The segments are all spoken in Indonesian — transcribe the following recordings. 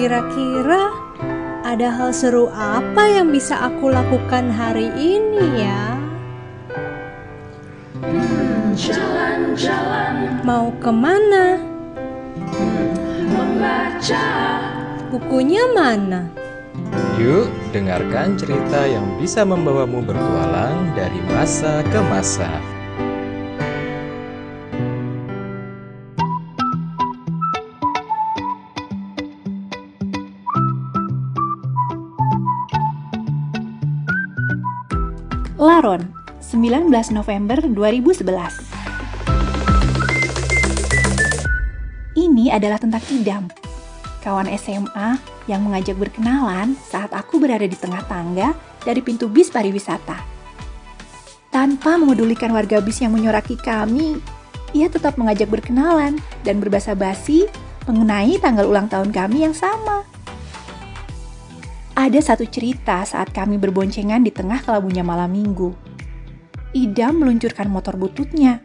Kira-kira ada hal seru apa yang bisa aku lakukan hari ini ya? Jalan-jalan Mau ke mana? membaca Bukunya mana? Yuk, dengarkan cerita yang bisa membawamu bertualang dari masa ke masa. Laron, 19 November 2011. Ini adalah tentang Idam, kawan SMA yang mengajak berkenalan saat aku berada di tengah tangga dari pintu bis pariwisata. Tanpa memedulikan warga bis yang menyoraki kami, ia tetap mengajak berkenalan dan berbahasa basi mengenai tanggal ulang tahun kami yang sama. Ada satu cerita saat kami berboncengan di tengah kelabunya malam minggu. Ida meluncurkan motor bututnya,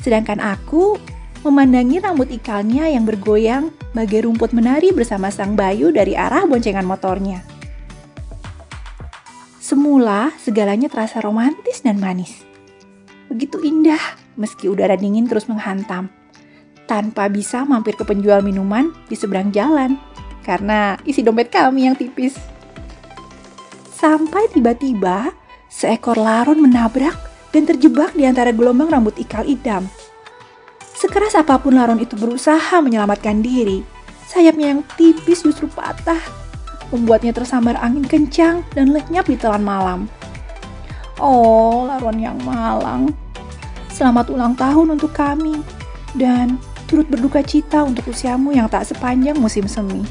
sedangkan aku memandangi rambut ikalnya yang bergoyang bagai rumput menari bersama sang bayu dari arah boncengan motornya. Semula segalanya terasa romantis dan manis. Begitu indah meski udara dingin terus menghantam. Tanpa bisa mampir ke penjual minuman di seberang jalan karena isi dompet kami yang tipis. Sampai tiba-tiba seekor laron menabrak dan terjebak di antara gelombang rambut ikal idam. Sekeras apa pun laron itu berusaha menyelamatkan diri, sayapnya yang tipis justru patah, membuatnya tersambar angin kencang dan lenyap di telan malam. Oh, laron yang malang. Selamat ulang tahun untuk kami, dan turut berduka cita untuk usiamu yang tak sepanjang musim semi.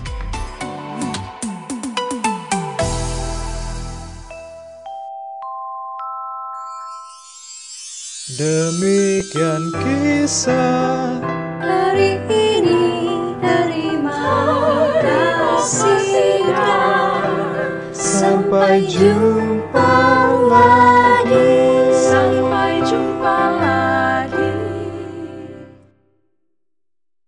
Demikian kisah hari ini terima kasih sampai jumpa lagi. Sampai jumpa lagi.